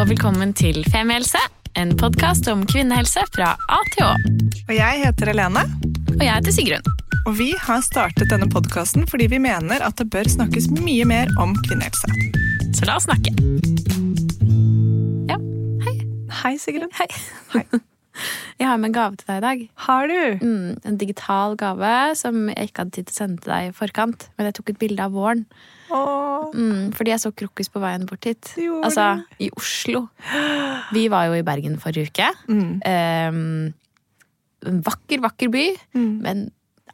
og velkommen til Femihelse, en podkast om kvinnehelse fra A til Å. Og jeg heter Helene, Og jeg heter Sigrun. og vi har startet denne podkasten fordi vi mener at det bør snakkes mye mer om kvinnehelse. Så la oss snakke. Ja, hei. Hei, Sigrun. Hei. Hei. Jeg har med en gave til deg i dag. Har du? Mm, en digital gave som jeg ikke hadde tid til å sende til deg i forkant. Men jeg tok et bilde av våren. Mm, fordi jeg så krokus på veien bort hit. Altså, i Oslo. Vi var jo i Bergen forrige uke. Mm. Um, en vakker, vakker by. Mm. Men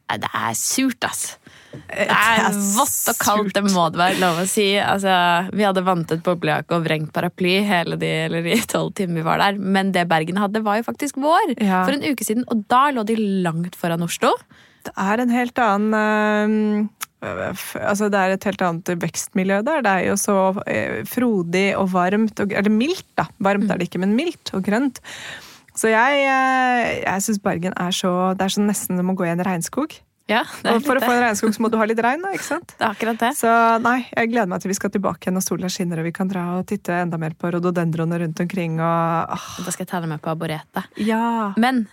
det er surt, ass. Det Det er vått og kaldt, det må det være lov å si. Altså, vi hadde vantet boblejakke og vrengt paraply hele de eller de tolv timene vi var der. Men det Bergen hadde, var jo faktisk vår Ja. for en uke siden. Og da lå de langt foran Oslo. Det er en helt annen f- Altså, det er et helt annet vekstmiljø der. Det er jo så øh, frodig og varmt. Og, eller mildt, da. Varmt er det ikke, men mildt og grønt. Så jeg, øh, jeg syns Bergen er så Det er så nesten som å gå i en regnskog. Ja, det er, Og for å få en regnskog så må du ha litt regn, da, ikke sant? det er akkurat det. Så nei, jeg gleder meg til vi skal tilbake igjen når sola skinner og vi kan dra og titte enda mer på rododendroene rundt omkring og åh, Da skal jeg ta deg med på arboretet. Ja. Men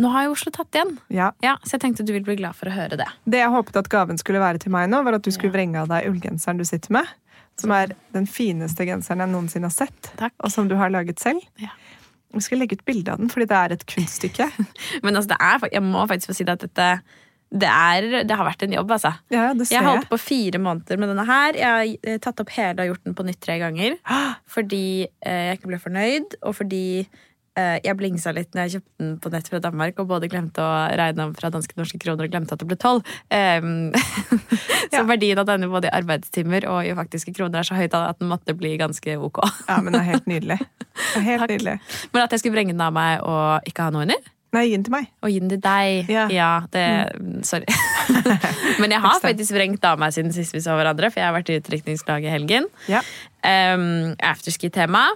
nå har jo Oslo tatt igjen. ja. Ja, Så jeg tenkte du ville bli glad for å høre det. Det jeg håpet at gaven skulle være til meg nå, var at du skulle vrenge av deg ullgenseren du sitter med. Som er den fineste genseren jeg noensinne har sett, Takk. og som du har laget selv. Ja. Vi skal legge ut bilde av den, fordi det er et kunststykke. Men altså, det er, jeg må faktisk få si at dette det, er, det har vært en jobb, altså. Ja, det ser Jeg har holdt på fire måneder med denne her. Jeg har eh, tatt opp hele og gjort den på nytt tre ganger. Fordi eh, jeg ikke ble fornøyd, og fordi jeg blingsa litt når jeg kjøpte den på nett fra Danmark og både glemte å regne om fra danske norske kroner og glemte at det ble tolv. Um, så Ja. verdien av denne både i arbeidstimer og i faktiske kroner er så høyt at den måtte bli ganske ok. Ja, men det er helt nydelig. Er helt nydelig. Men at jeg skulle vrenge den av meg og ikke ha noe under? Nei, gi den til meg. Og gi den til deg. Ja. det Sorry. Men jeg har faktisk vrengt av meg siden sist vi så hverandre, for jeg har vært i utdrikningslag i helgen. Ja. Um, Afterski-tema.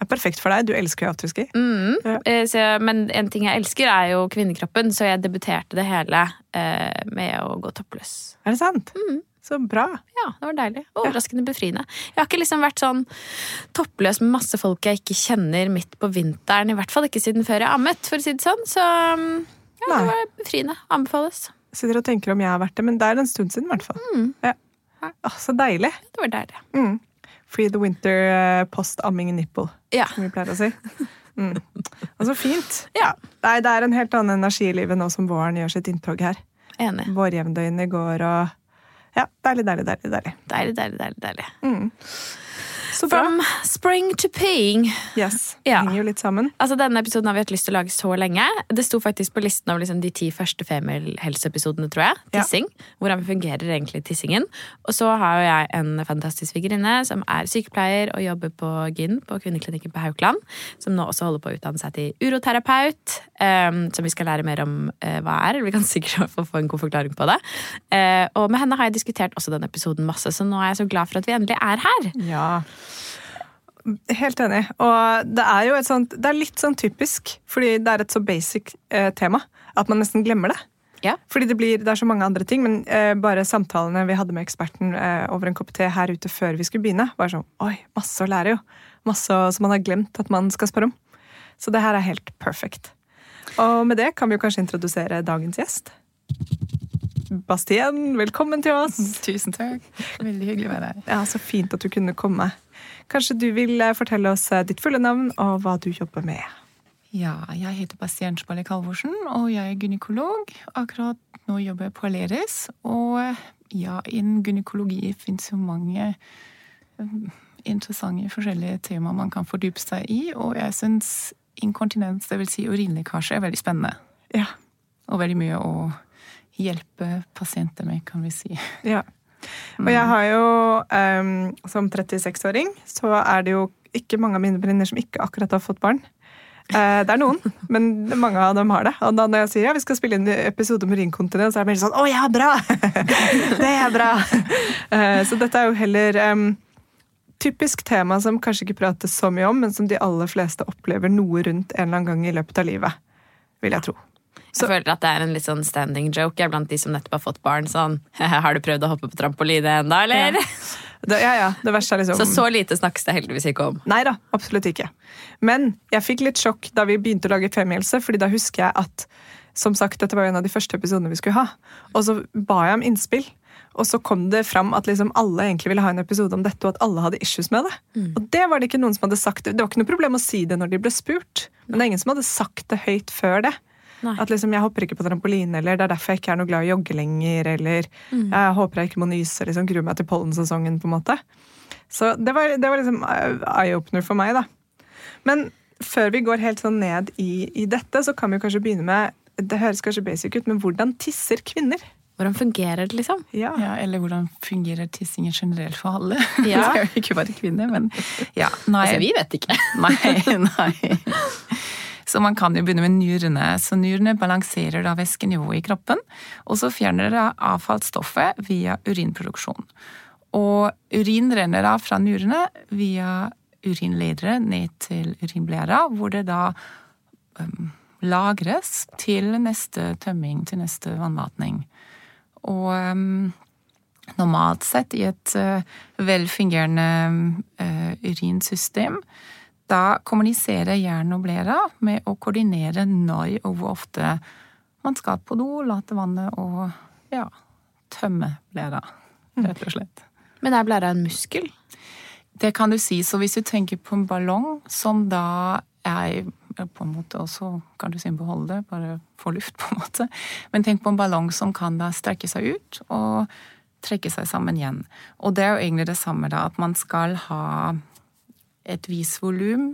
Det er perfekt for deg. Du elsker jo afterski. Mm. Ja. Eh, så, men en ting jeg elsker, er jo kvinnekroppen, så jeg debuterte det hele eh, med å gå toppløs. Er det sant? Mm. Så bra. Ja, det var deilig. Overraskende befriende. Jeg har ikke liksom vært sånn toppløs med masse folk jeg ikke kjenner midt på vinteren. I hvert fall ikke siden før jeg ammet, for å si det sånn. Så um, ja, det var befriende. Anbefales. Sitter og tenker om jeg har vært det, men det er en stund siden, i hvert fall. Mm. Ja. Åh, så deilig. Det var deilig. Mm. Free the winter eh, post-amming nipple, Ja. som vi pleier å si. Mm. Altså fint. Ja. Nei, det er en helt annen energi i livet nå som våren gjør sitt inntog her. Enig. Vårjevndøgnet går og Ja, deilig, deilig, deilig. deilig. Deilig, deilig, deilig. deilig. Mm. From spring to peeing. Yes. Ja. Henger jo litt sammen. Altså, Denne episoden har vi hatt lyst til å lage så lenge. Det sto faktisk på listen over liksom, de ti første Female-helseepisodene, tror jeg. Ja. Tissing. Hvordan fungerer egentlig tissingen. Og så har jo jeg en fantastisk svigerinne som er sykepleier og jobber på GYN på kvinneklinikken på Haukeland. Som nå også holder på å utdanne seg til uroterapeut. um, som vi skal lære mer om uh, hva er. Vi kan sikkert få, få en god forklaring på det. Uh, og med henne har jeg diskutert også den episoden masse, så nå er jeg så glad for at vi endelig er her. Ja. Helt enig. Og det er jo et sånt Det er litt sånn typisk, fordi det er et så basic eh, tema at man nesten glemmer det. Ja. Fordi det, blir, det er så mange andre ting, men eh, bare samtalene vi hadde med eksperten eh, over en kopp te her ute før vi skulle begynne, var sånn Oi, masse å lære, jo. Masse som man har glemt at man skal spørre om. Så det her er helt perfect. Og med det kan vi jo kanskje introdusere dagens gjest. Bastien, velkommen til oss. Tusen takk. Veldig hyggelig å være her. Ja, Så fint at du kunne komme. Kanskje du vil eh, fortelle oss eh, ditt fulle navn og hva du jobber med. Ja, jeg heter Bastian Spalle Kalvorsen, og jeg er gynekolog. Akkurat nå jobber jeg på Aleris. Og ja, innen gynekologi fins jo mange eh, interessante forskjellige temaer man kan fordype seg i, og jeg syns inkontinens, dvs. Si urinlekkasje, er veldig spennende. Ja. Og veldig mye å hjelpe pasienter med, kan vi si. ja. Og jeg har jo, um, som 36-åring, så er det jo ikke mange av mine venninner som ikke akkurat har fått barn. Uh, det er noen, men mange av dem har det. Og da når jeg sier ja, vi skal spille inn episode om urinkontinens, så er det mer sånn å ja, bra! det er bra! Uh, så dette er jo heller um, typisk tema som kanskje ikke prates så mye om, men som de aller fleste opplever noe rundt en eller annen gang i løpet av livet. Vil jeg tro. Jeg føler at det er en litt sånn standing joke jeg, blant de som nettopp har fått barn. Sånn, har du prøvd å hoppe på trampoline ennå, eller? Ja. Det, ja, ja, det verste er liksom Så så lite snakkes det heldigvis ikke om. Nei da, absolutt ikke. Men jeg fikk litt sjokk da vi begynte å lage Femihelse, fordi da husker jeg at som sagt, dette var en av de første episodene vi skulle ha. Og så ba jeg om innspill. Og så kom det fram at liksom alle egentlig ville ha en episode om dette, og at alle hadde issues med det. Mm. Og det var det ikke noen som hadde sagt. Det var ikke noe problem å si det når de ble spurt, men det er ingen som hadde sagt det høyt før det. Nei. At liksom, jeg hopper ikke på trampoline, eller det er derfor jeg ikke er noe glad i å jogge lenger, eller Mm. jeg håper jeg ikke må nyse, liksom gruer meg til pollensesongen, på en måte. Så det var, det var liksom eye-opener for meg, da. Men før vi går helt sånn ned i, i dette, så kan vi kanskje begynne med Det høres kanskje basic ut, men hvordan tisser kvinner? Hvordan fungerer det, liksom? Ja. Ja, eller hvordan fungerer tissingen generelt for alle? Ja. Det er jo ikke bare kvinner, men ja. Nei, Altså, vi vet ikke. nei, nei. Så man kan jo begynne med nyrene. Så nyrene balanserer da væskenivået i kroppen, og så fjerner det avfallsstoffet via urinproduksjon. Og urin renner da fra nyrene via urinledere ned til urinblæra, hvor det da um, lagres til neste tømming, til neste vannmatning. Og um, normalt sett i et uh, velfungerende uh, urinsystem, da kommuniserer hjernen og blæra med å koordinere når og hvor ofte man skal på do, late vannet og ja, tømme blæra, rett og slett. Men er blæra en muskel? Det kan du si. Så hvis du tenker på en ballong som da er på en måte også kan du si en beholder, bare få luft, på en måte. Men tenk på en ballong som kan da strekke seg ut og trekke seg sammen igjen. Og det er jo egentlig det samme, da, at man skal ha et visst volum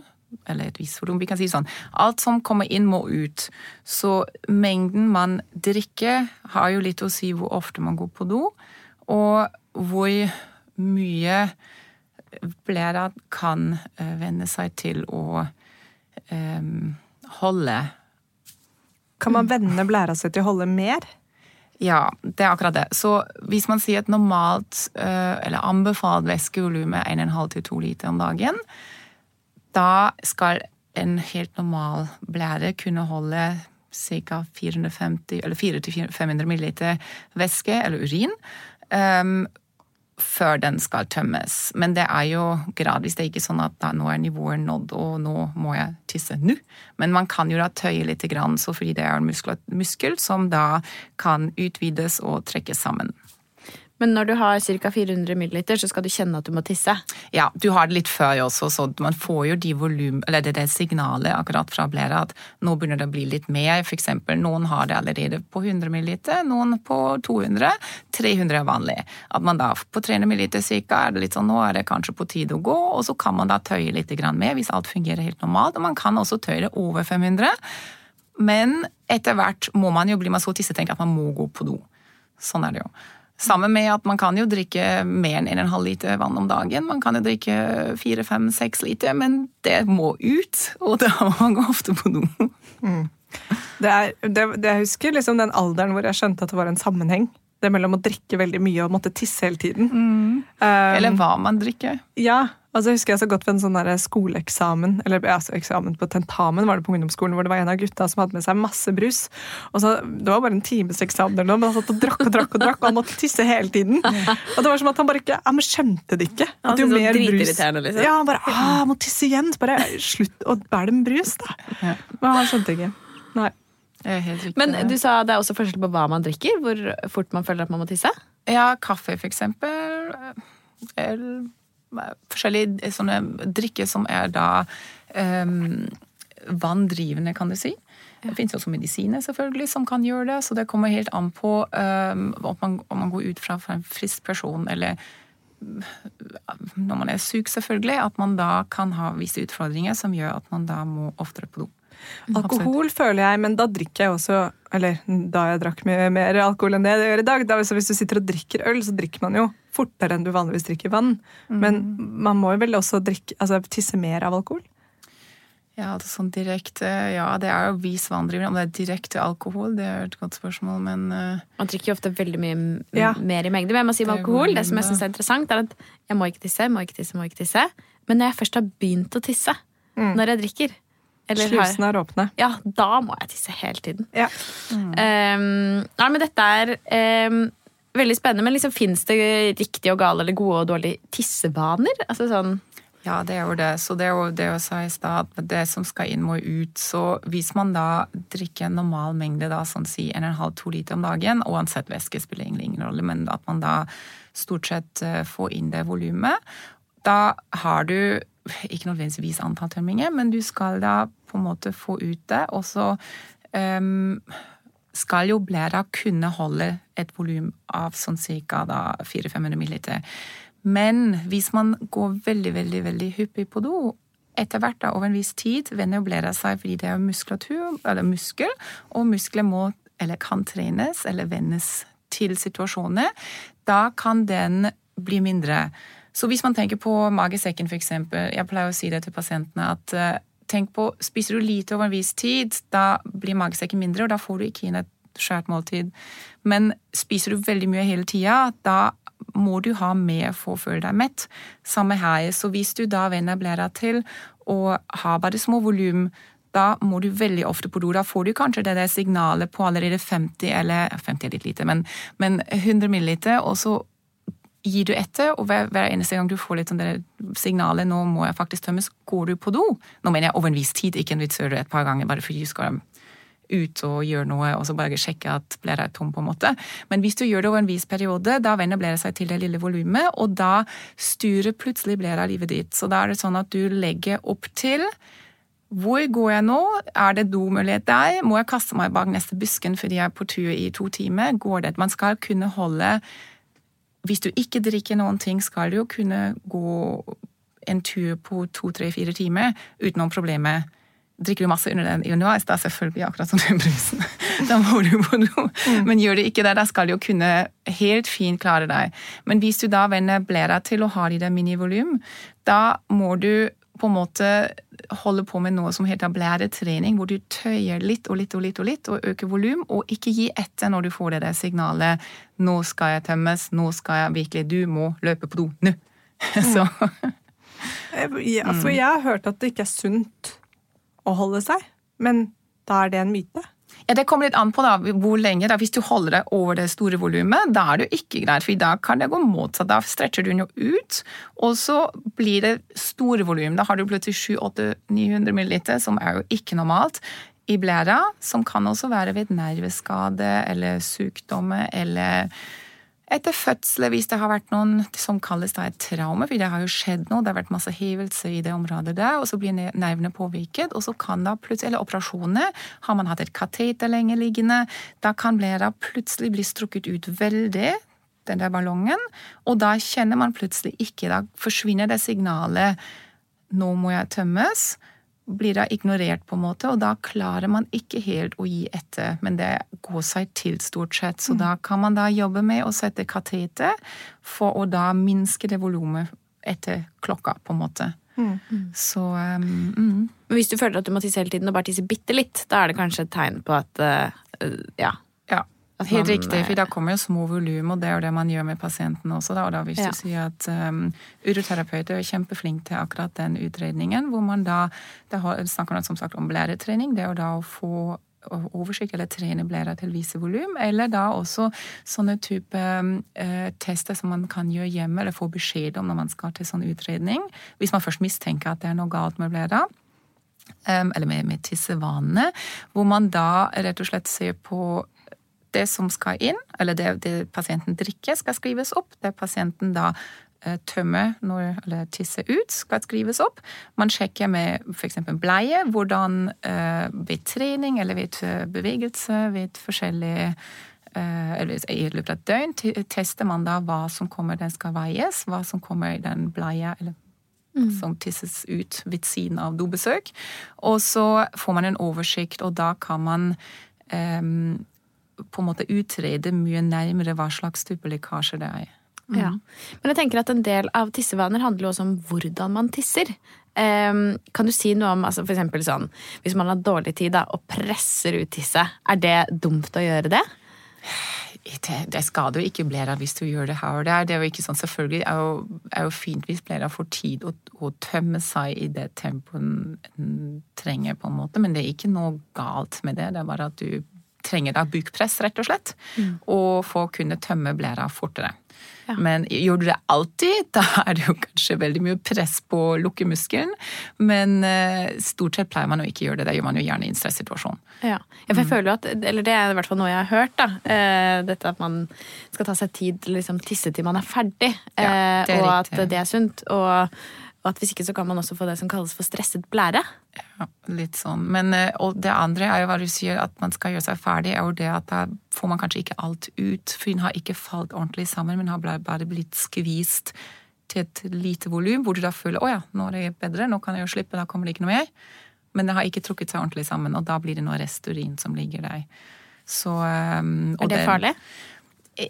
eller et visst volum, vi kan si sånn. Alt som kommer inn, må ut. Så mengden man drikker, har jo litt å si hvor ofte man går på do, og hvor mye blæra kan eh, venne seg til å um, holde Kan man vende blæra seg til å holde mer? Ja, det er akkurat det. Så hvis man sier et normalt, eh, eller anbefalt væskevolum er 1,5-2 liter om dagen, da skal en helt normal blære kunne holde ca. 450 eller 400-500 ml væske, eller urin, um, før den skal tømmes. Men det er jo gradvis. Det er ikke sånn at da, nå er nivået nådd, og nå må jeg tisse nå. Men man kan jo da tøye litt, så fordi det er en muskel, muskel som da kan utvides og trekkes sammen. Men når du har ca. 400 milliliter, så skal du kjenne at du må tisse. Ja, du har det litt før også, så man får jo de volum, eller det, det signalet akkurat fra blæra at nå begynner det å bli litt mer. For eksempel, noen har det allerede på 100 milliliter, noen på 200. 300 er vanlig. At man da på 300 milliliter ca. er det litt sånn nå er det kanskje på tide å gå, og så kan man da tøye litt mer hvis alt fungerer helt normalt. Og man kan også tøye det over 500. Men etter hvert må man jo bli man så tissetenk at man må gå på do. Sånn er det jo. Sammen med at man kan jo drikke mer enn 1,5 liter vann om dagen. Man kan jo drikke 4-5-6 liter, men det må ut, og da må man gå ofte på do. Det er, det, det jeg husker liksom den alderen hvor jeg skjønte at det var en sammenheng. Det mellom å drikke veldig mye og måtte tisse hele tiden. Um, Eller hva man drikker. Ja, altså jeg husker jeg så godt ved en sånn skoleeksamen, eller altså eksamen på tentamen var det på ungdomsskolen, hvor det var en av gutta som hadde med seg masse brus. Og så, Det var bare en times eksamen, eller noe, men han satt og drakk og drakk, og drakk, og han måtte tisse hele tiden. Og det var som at han bare ikke Han skjønte det ikke. At jo mer brus liksom. Ja, han bare ah, jeg må tisse igjen. Bare slutt å bære dem brus, da. Men han skjønte ikke. Nei. Men du sa det er også forskjell på hva man drikker, hvor fort man føler at man må tisse. Ja, kaffe for eksempel. Eller forskjellige sånne drikker som er da um, vanndrivende, kan du si. Det finnes også medisiner selvfølgelig som kan gjøre det, så det kommer helt an på um, om, man, om man går ut fra en frisk person eller når man er syk, selvfølgelig, at man da kan ha visse utfordringer som gjør at man da må oftere på do. Alkohol føler jeg, men da drikker jeg også Eller da jeg drakk mye mer alkohol enn det jeg gjør i dag. Da, hvis du sitter og drikker øl, så drikker man jo fortere enn du vanligvis drikker vann. Men man må jo vel også drikke, altså, tisse mer av alkohol? Ja, det er sånn direkte Ja, det er jo vis vanndrivende. Om det er direkte alkohol, det er et godt spørsmål, men uh, Man drikker jo ofte veldig mye Ja. mer i mengde. Men jeg må si med er alkohol, det som jeg syns synes er interessant, er at jeg må ikke tisse, må ikke tisse, må ikke tisse. Men når jeg først har begynt å tisse, når jeg drikker, Eller Slusene er åpne. Ja, da må jeg tisse hele tiden. Ja. Um, nei, men dette er um, veldig spennende. Men liksom, fins det riktige og gale eller gode og dårlige tissevaner? Altså sånn Ja, det er jo det. Så det er jo det jeg sa i stad, det som skal inn, må ut. Så hvis man da drikker en normal mengde, da, sånn si 1,5-2 liter om dagen, uansett væske spiller egentlig ingen rolle, men at man da stort sett eh, får inn det volumet, da har du ikke nødvendigvis antall tømminger, men du skal da på en måte få ut det, og så ehm, skal jo blæra kunne holde et volum av sånn ca. 400-500 ml. Men hvis man går veldig, veldig, veldig hyppig på do, etter hvert da, over en viss tid vender blæra seg fordi det er muskulatur, eller muskel, og muskler må eller kan trenes eller vennes til situasjoner. Da kan den bli mindre. Så hvis man tenker på magesekken, eksempel, jeg pleier å si det til pasientene at eh, tenk på, spiser du lite over en viss tid, da blir magesekken mindre, og da får du ikke inn et skjært måltid. Men spiser du veldig mye hele tida, da må du ha mer for å føle deg mett. Samme her. Så hvis du da venner blæra til og har bare små volum, da må du veldig ofte på do. Da får du kanskje det der signalet på allerede 50 eller 50 er litt lite, men, men 100 milliliter, og så gir du etter, og hver, hver eneste gang du får litt sånn det signalet 'nå må jeg faktisk tømmes', går du på do. Nå mener jeg over en viss tid, ikke en vits gjør det et par ganger bare fordi du skal ut og gjøre noe, og så bare sjekke at blæra er tom, på en måte. Men hvis du gjør det over en viss periode, da venner blæra seg til det lille volumet, og da styrer plutselig blæra livet ditt. Så da er det sånn at du legger opp til hvor går jeg nå? Er det domulighet der? Må jeg kaste meg bak neste busken fordi jeg er på tur i to timer? Går det? Man skal kunne holde Hvis du ikke drikker noen ting, skal du jo kunne gå en tur på to, tre, fire timer uten noen problemer. Drikker du masse under den underveis, da selvfølgelig akkurat som den brusen. Da må du på do. Men gjør du ikke det, da skal du jo kunne helt fint klare deg. Men hvis du da vender blæra til å ha i der minivolum, da må du på en måte holde på med noe som heter blæretrening, hvor du tøyer litt og litt og litt og litt og øker volum, og ikke gi etter når du får det der signalet 'nå skal jeg tømmes', 'nå skal jeg virkelig Du må løpe på do nå'. Så Ja, for jeg har hørt at det ikke er sunt å holde seg, men da er det en myte. Ja, Det kommer litt an på da, hvor lenge. da. Hvis du holder deg over det store volumet, da er du ikke greit, for da kan det gå motsatt. Da stretcher du den jo ut, og så blir det store volum. Da har du plutselig 700-900 ml, som er jo ikke normalt, i blæra, som kan også være ved nerveskade eller sykdommer eller etter fødsel, hvis det har vært noen som kalles da et traume, for det har jo skjedd noe, det har vært masse hivelse i det området der, og så blir nervene påvirket, og så kan da plutselig, eller operasjoner, har man hatt et kateter lenge liggende, da kan blæra plutselig bli strukket ut veldig, den der ballongen, og da kjenner man plutselig ikke, da forsvinner det signalet, nå må jeg tømmes, blir da ignorert på en måte, og da klarer man ikke helt å gi etter, men det går seg til stort sett, så da kan man da jobbe med å sette kateter for å da minske det volumet etter klokka, på en måte. Så um, mm. Men hvis du føler at du må tisse hele tiden og bare tisse bitte litt, da er det kanskje et tegn på at uh, ja. Ja, At helt man, riktig, for da kommer jo små volum, og det er jo det man gjør med pasienten også. Da. Og da hvis Ja. du sier at um, uroterapeuter er kjempeflinke til akkurat den utredningen, hvor man da det snakker man som sagt om blæretrening, det er jo da å få oversikt eller trene blæra til visse volum, eller da også sånne type eh, tester som man kan gjøre hjemme, eller få beskjed om når man skal til sånn utredning, hvis man først mistenker at det er noe galt med blæra um, eller med, med tissevanene, hvor man da rett og slett ser på det som skal inn, eller det, det pasienten drikker, skal skrives opp. Det pasienten da eh, tømmer når, eller tisser ut, skal skrives opp. Man sjekker med f.eks. bleie hvordan uh, ved trening eller ved eh, bevegelse, ved forskjellige eller I løpet av et døgn tester man da hva som kommer, den skal veies, hva som kommer i den bleia, eller som tisses ut ved siden av dobesøk. Og så får man en oversikt, og da kan man em, på en måte utrede mye nærmere hva slags type lekkasje det er. Ja. Men jeg tenker at en del av tissevaner handler jo også om hvordan man tisser. Um, kan du si noe om altså for sånn, hvis man har dårlig tid da, og presser ut tisset, er det dumt å gjøre det? det, det skader jo ikke blære hvis du gjør det her og der. Det er jo ikke sånn, Selvfølgelig er jo, er jo fint hvis blæra får tid å, å, tømme seg i det tempoet den trenger, på en måte, men det er ikke noe galt med det. Det er bare at du trenger da bukpress, rett og slett, mm. og for å kunne tømme blæra fortere. Ja. Men gjør du det alltid, da er det jo kanskje veldig mye press på lukkemuskelen. Men uh, stort sett pleier man å ikke gjøre det. Det gjør man jo gjerne i en stressituasjon. Ja. for jeg mm. føler jo at, eller det er i hvert fall noe jeg har hørt, da. Uh, dette at man skal ta seg tid til liksom tisse til man er ferdig. Ja, er og riktig. at det er sunt. Og og at hvis ikke så kan man også få det som kalles for stresset blære. Ja, litt sånn. Men, eh, og det andre er jo hva du sier, at man skal gjøre seg ferdig, er jo det at da får man kanskje ikke alt ut. For den har ikke falt ordentlig sammen, men har bare blitt skvist til et lite volum, hvor du da føler å ja, nå er det bedre, nå kan jeg jo slippe, da kommer det ikke noe mer. Men det har ikke trukket seg ordentlig sammen, og da blir det noe resturin som ligger der. Så, um, er det, det farlig? Det,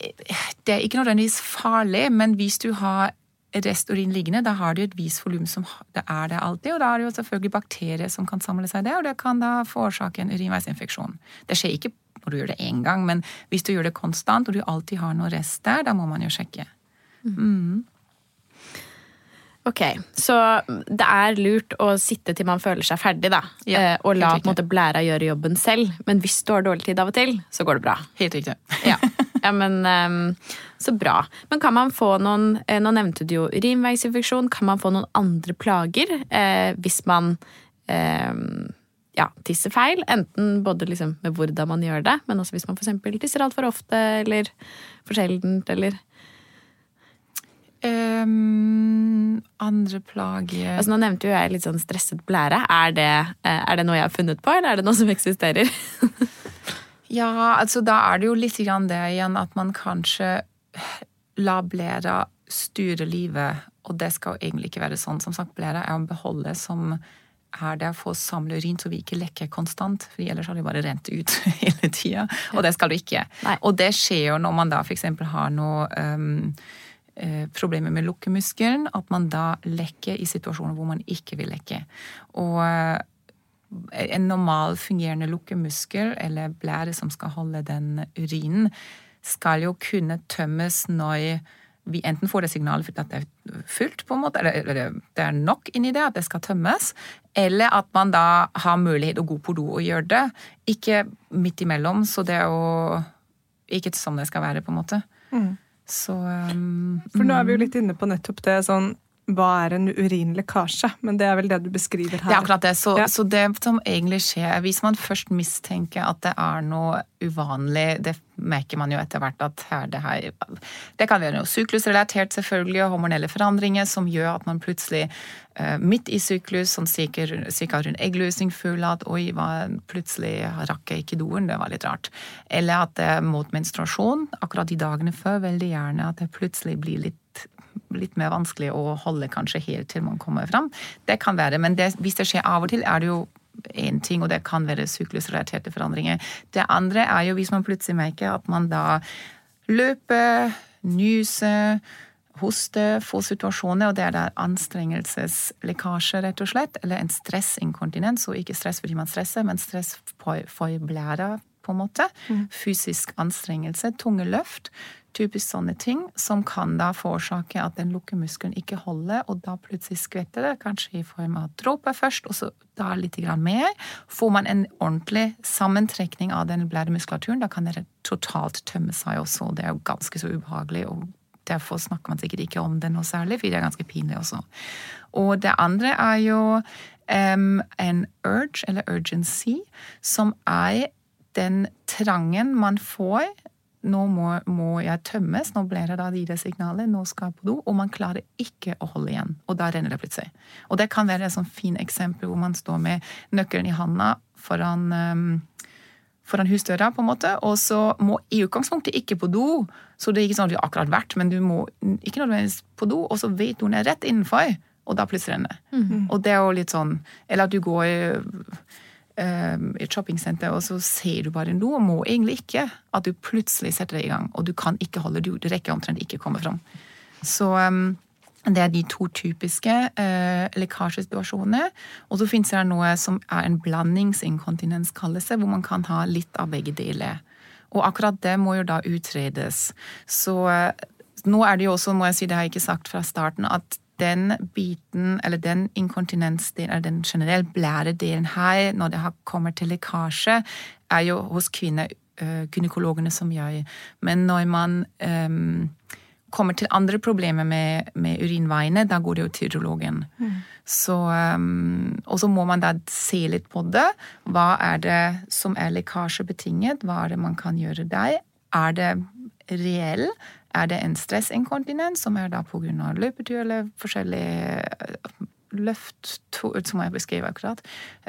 det er ikke nødvendigvis farlig, men hvis du har resturin liggende, da har du et visst volum som det er det alltid, og da er det jo selvfølgelig bakterier som kan samle seg der, og det kan da forårsake en urinveisinfeksjon. Det skjer ikke når du gjør det én gang, men hvis du gjør det konstant, og du alltid har noe rest der, da må man jo sjekke. Mm. Ok, Så det er lurt å sitte til man føler seg ferdig, da. Ja, eh, og la måte blæra gjøre jobben selv. Men hvis du har dårlig tid av og til, så går det bra. Helt riktig. ja. ja, men um, Så bra. Men kan man få noen eh, Nå nevnte du jo urinveisinfeksjon. Kan man få noen andre plager eh, hvis man eh, ja, tisser feil? Enten både liksom med hvordan man gjør det, men også hvis man f.eks. tisser altfor ofte eller for sjeldent, eller Um, andre plager altså, Nå nevnte jo jeg litt sånn stresset blære. Er det, eh, er det, noe jeg har funnet på, eller er det noe som eksisterer? ja, altså da er det jo litt grann det igjen at man kanskje lar blæra styre livet. Og det skal jo egentlig ikke være sånn. Som sagt, blæra er en beholde som er det å få samle urin så vi ikke lekker konstant. for ellers har de bare rent ut hele tida. Og det skal du ikke. Nei. Og det skjer jo når man da f.eks. har noe um, problemer med lukkemuskelen, at man da lekker i situasjoner hvor man ikke vil lekke. Og en normal fungerende lukkemuskel, eller blære som skal holde den urinen, skal jo kunne tømmes når vi enten får det signalet for at det er fullt, på en måte, eller det er nok inni det, at det skal tømmes, eller at man da har mulighet og god på do og gjøre det. Ikke midt imellom, så det er jo ikke sånn det skal være, på en måte. Mm. Så um, For nå er vi jo mm. litt inne på nettopp det sånn hva er en urinlekkasje? Men det er vel det du beskriver her. Det er akkurat det. Så, ja. så, det som egentlig skjer, hvis man først mistenker at det er noe uvanlig, det merker man jo etter hvert at her, det her Det kan være noe syklusrelatert, selvfølgelig, og hormonelle forandringer som gjør at man plutselig uh, midt i syklus, sånn cirka rundt eggløsning, føler at oi, hva, plutselig rakk jeg ikke doen, det var litt rart. Eller at det er mot menstruasjon, akkurat de dagene før, veldig gjerne at det plutselig blir litt litt mer vanskelig å holde kanskje helt til man kommer fram. Det kan være, men det, hvis det skjer av og til, er det jo én ting, og det kan være syklusrelaterte forandringer. Det andre er jo hvis man plutselig merker at man da løper, nyser, hoster, får situasjoner, og det er da anstrengelseslekkasje, rett og slett, eller en stressinkontinens, og ikke stress fordi man stresser, men stress for blæra, på en måte. Mm. Fysisk anstrengelse, tunge løft, typisk sånne ting som kan da forårsake at den lukkemuskelen ikke holder, og da plutselig skvetter det, kanskje i form av dråper først, og så da litt mer. Får man en ordentlig sammentrekning av den blæremuskulaturen, da kan det totalt tømme seg også, og det er jo ganske så ubehagelig. og Derfor snakker man sikkert ikke om det noe særlig, for det er ganske pinlig også. Og det andre er jo um, en urge, eller urgency, som er den trangen man får nå må, må, jeg tømmes, nå blir det da de det signalet, nå skal jeg på do, og man klarer ikke å holde igjen. Og da renner det plutselig. Og det kan være et sånt fint eksempel hvor man står med nøkkelen i handa foran, um, foran husdøra, på en måte, og så må i utgangspunktet ikke på do. Så det er ikke sånn at du har akkurat vært, men du må ikke nødvendigvis på do, og så vet du hun er rett innenfor, og da plutselig renner det. Mm -hmm. Og det er jo litt sånn Eller at du går et shoppingsenter, og så ser du bare noe, må egentlig ikke at du plutselig setter deg i gang, og du kan ikke holde det ut. Rekker omtrent ikke å komme fram. Så um, det er de to typiske uh, lekkasjesituasjonene. Og så finnes det noe som er en blandingsinkontinens, kalles det, hvor man kan ha litt av begge deler. Og akkurat det må jo da utredes. Så nå er det jo også, må jeg si, det har jeg ikke sagt fra starten, at den biten, eller den inkontinensdelen, eller den generelle blæredelen her, når det kommer til lekkasje, er jo hos kvinner gynekologene som jeg. Men når man um, kommer til andre problemer med, med, urinveiene, da går det jo til urologen. Mm. Så, um, og så må man da se litt på det. Hva er det som er lekkasjebetinget? Hva er det man kan gjøre der? Er det reell? Er det en stressinkontinens, som er da pga. løpetur eller forskjellige løft, som jeg beskrev akkurat,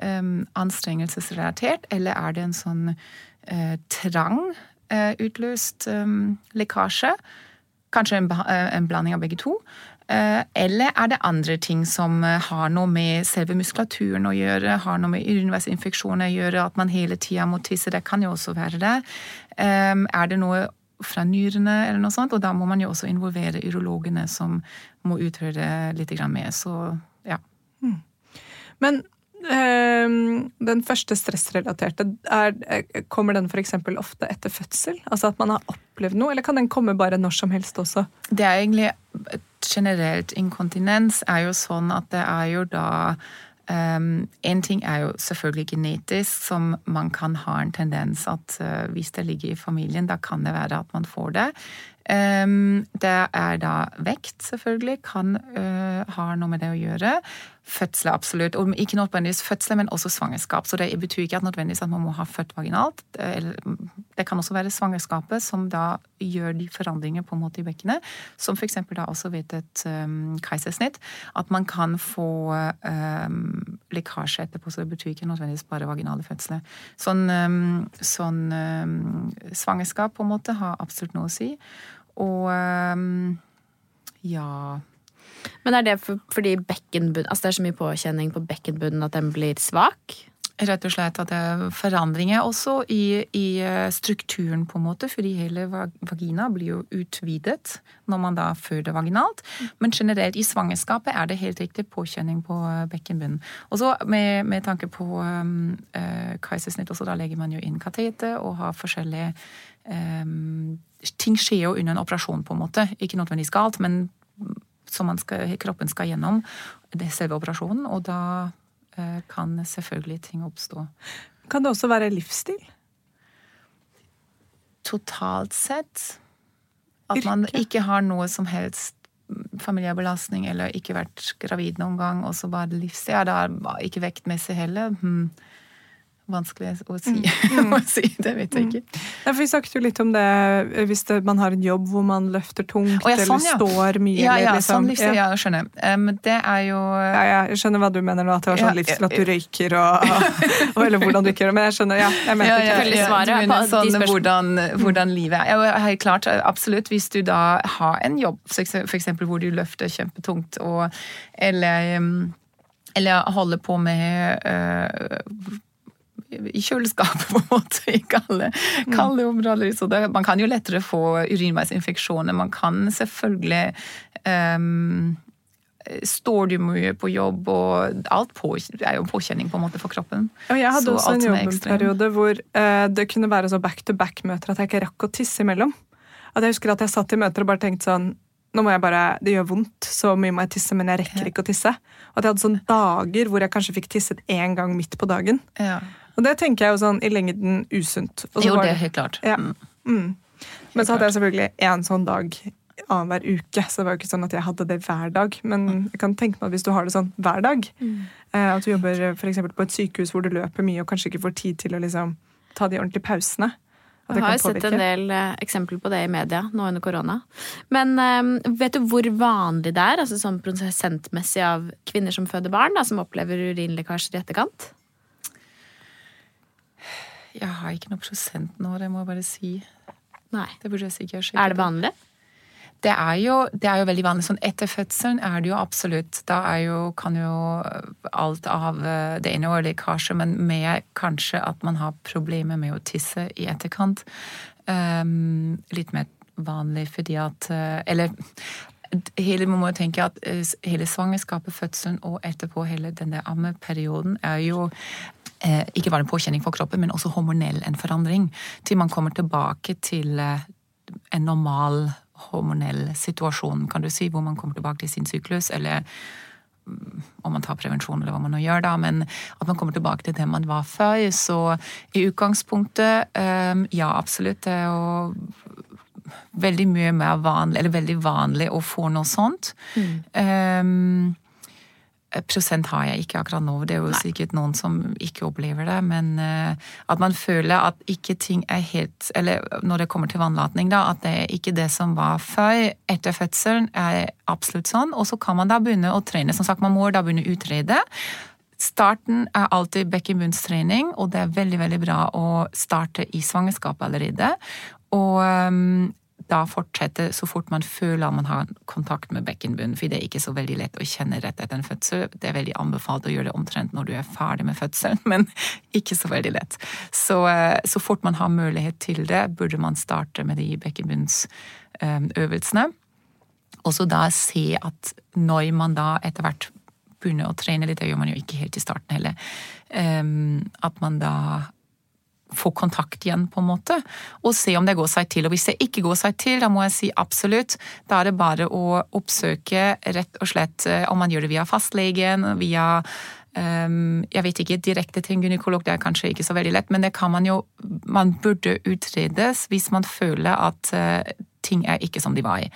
um, anstrengelsesrelatert, eller er det en sånn uh, trang uh, utløst um, lekkasje? Kanskje en, en, blanding av begge to. Uh, eller er det andre ting som har noe med selve muskulaturen å gjøre, har noe med urinveisinfeksjoner å gjøre, at man hele tida må tisse, det kan jo også være det. Um, er det noe fra nyrene eller noe sånt, og da må man jo også involvere urologene som må utrede litt mer. Så ja. Mm. Men øh, den første stressrelaterte, er, kommer den f.eks. ofte etter fødsel? Altså at man har opplevd noe, eller kan den komme bare når som helst også? Det er egentlig generelt inkontinens er jo sånn at det er jo da En ting er jo selvfølgelig genetisk, som man kan ha en tendens at uh, hvis det ligger i familien, da kan det være at man får det. Det er da vekt, selvfølgelig, kan uh, ha noe med det å gjøre. Fødsler, absolutt. Og ikke nødvendigvis fødsler, men også svangerskap. Så det betyr ikke at nødvendigvis at man må ha født vaginalt. Det kan også være svangerskapet som da gjør de forandringer på en måte i bekkenet. Som f.eks. da også ved et um, keisersnitt. At man kan få um, lekkasje etterpå, så det betyr ikke nødvendigvis bare vaginale fødsler. Sånn, um, sånn svangerskap på en måte har absolutt noe å si. Og ja men er det for, fordi bekkenbunn, altså det er så mye påkjenning på bekkenbunnen at den blir svak? Rett og slett at det er forandringer også i, i, eh, strukturen, på en måte, fordi hele vagina blir jo utvidet når man da føder vaginalt. Men generelt i svangerskapet er det helt riktig påkjenning på eh, bekkenbunnen. Og så med, med, tanke på um, uh, keisersnitt også, da legger man jo inn kateter og har forskjellige um, Ting skjer jo under en operasjon, på en måte. Ikke nødvendigvis galt, men som skal, kroppen skal gjennom det selve operasjonen. Og da eh, kan selvfølgelig ting oppstå. Kan det også være livsstil? Totalt sett. At man ikke har noe som helst familiebelastning eller ikke vært gravid noen gang, og så bare livsstil. Ja, det er ikke vektmessig heller. Hmm vanskelig å si. Mm. å si. Det vet jeg ikke. Mm. Ja, for vi snakket jo litt om det hvis det, man har en jobb hvor man løfter tungt oh, ja, sånn, ja. eller står mye. Ja, ja liksom. sånn livsstil, ja, skjønner. Um, det er jo ja, Jeg skjønner hva du mener nå, at det var sånn livsstil at du røyker og, og, Eller hvordan du ikke gjør det, men jeg skjønner. ja, jeg mente ja, ja, ja, svaret på sånn, de hvordan, hvordan livet er. Ja, helt klart, absolutt. Hvis du da har en jobb f.eks. hvor du løfter kjempetungt, og, eller eller holder på med uh, i kjøleskapet, på en måte, i kalde, kalde mm. områder. Så det, man kan jo lettere få urinveisinfeksjoner. Man kan selvfølgelig um, Står du mye på jobb, og alt på, er jo påkjenning på en måte for kroppen. Og jeg hadde så også en jobbperiode hvor uh, det kunne være så back-to-back-møter at jeg ikke rakk å tisse imellom. At jeg husker at jeg satt i møter og bare tenkte sånn nå må jeg bare, Det gjør vondt, så mye må jeg tisse, men jeg rekker ikke å tisse. Og at jeg hadde sånne dager hvor jeg kanskje fikk tisset én gang midt på dagen. Ja. Og det tenker jeg jo sånn i lengden usunt. jo, det er helt klart. Ja. Mm. Mm. Men så hadde jeg selvfølgelig én sånn dag annenhver uke, så det var jo ikke sånn at jeg hadde det hver dag. Men mm. jeg kan tenke meg at hvis du har det sånn hver dag, mm. eh, at du jobber for på et sykehus hvor du løper mye og kanskje ikke får tid til å liksom, ta de ordentlige pausene, jeg har jo sett en del uh, eksempler på det i media nå under korona. Men uh, vet du hvor vanlig det er, altså sånn prosentmessig av kvinner som føder barn, da, som opplever urinlekkasjer i etterkant? Jeg har ikke noe prosent nå, det må jeg bare si. Nei. Det burde jeg sikkert sjekke. Er det vanlig? Det er, jo, det er jo veldig vanlig. Sånn etter fødselen er det jo absolutt Da jo, kan jo alt av eh, det ene året lekkasje, men med kanskje at man har problemer med å tisse i etterkant. Um, litt mer vanlig fordi at eh, Eller hele, man må tenke at eh, hele svangerskapet, fødselen og etterpå hele denne ammeperioden er jo ikke bare en påkjenning for kroppen, men også hormonell en forandring. Til man kommer tilbake til eh, en normal hormonell situasjon, kan du si, hvor man kommer tilbake til sin syklus, eller mm, om man tar prevensjon eller hva man nå gjør, da, men at man kommer tilbake til det man var før. Så i utgangspunktet, um, ja, absolutt. Det er jo veldig mye mer vanlig, eller veldig vanlig å få noe sånt. Mm. Um, Prosent har jeg ikke akkurat nå, det er jo Nei. sikkert noen som ikke opplever det. Men uh, at man føler at ikke ting er helt Eller når det kommer til vannlatning, da, at det er ikke det som var før etter fødselen, er absolutt sånn. Og så kan man da begynne å trene. Som sagt, man må da begynne å utrede. Starten er alltid bekkenbunnstrening, og det er veldig veldig bra å starte i svangerskapet allerede. Og um, da fortsette så fort man føler man har kontakt med bekkenbunnen, for det er ikke så veldig lett å kjenne rett etter en fødsel. Det er veldig anbefalt å gjøre det omtrent når du er ferdig med fødselen, men ikke så veldig lett. Så, uh, så fort man har mulighet til det, burde man starte med de bekkenbunnsøvelsene. Og så da se at når man da etter hvert begynner å trene litt, det gjør man jo ikke helt i starten heller, um, at man da få kontakt igjen, på en måte, og se om det går seg til. Og hvis det ikke går seg til, da må jeg si absolutt. Da er det bare å oppsøke rett og slett eh, om man gjør det via fastlegen, via um, jeg vet ikke, direkte til en gynekolog, det er kanskje ikke så veldig lett, men det kan man jo Man burde utredes hvis man føler at uh, ting er ikke som de var i.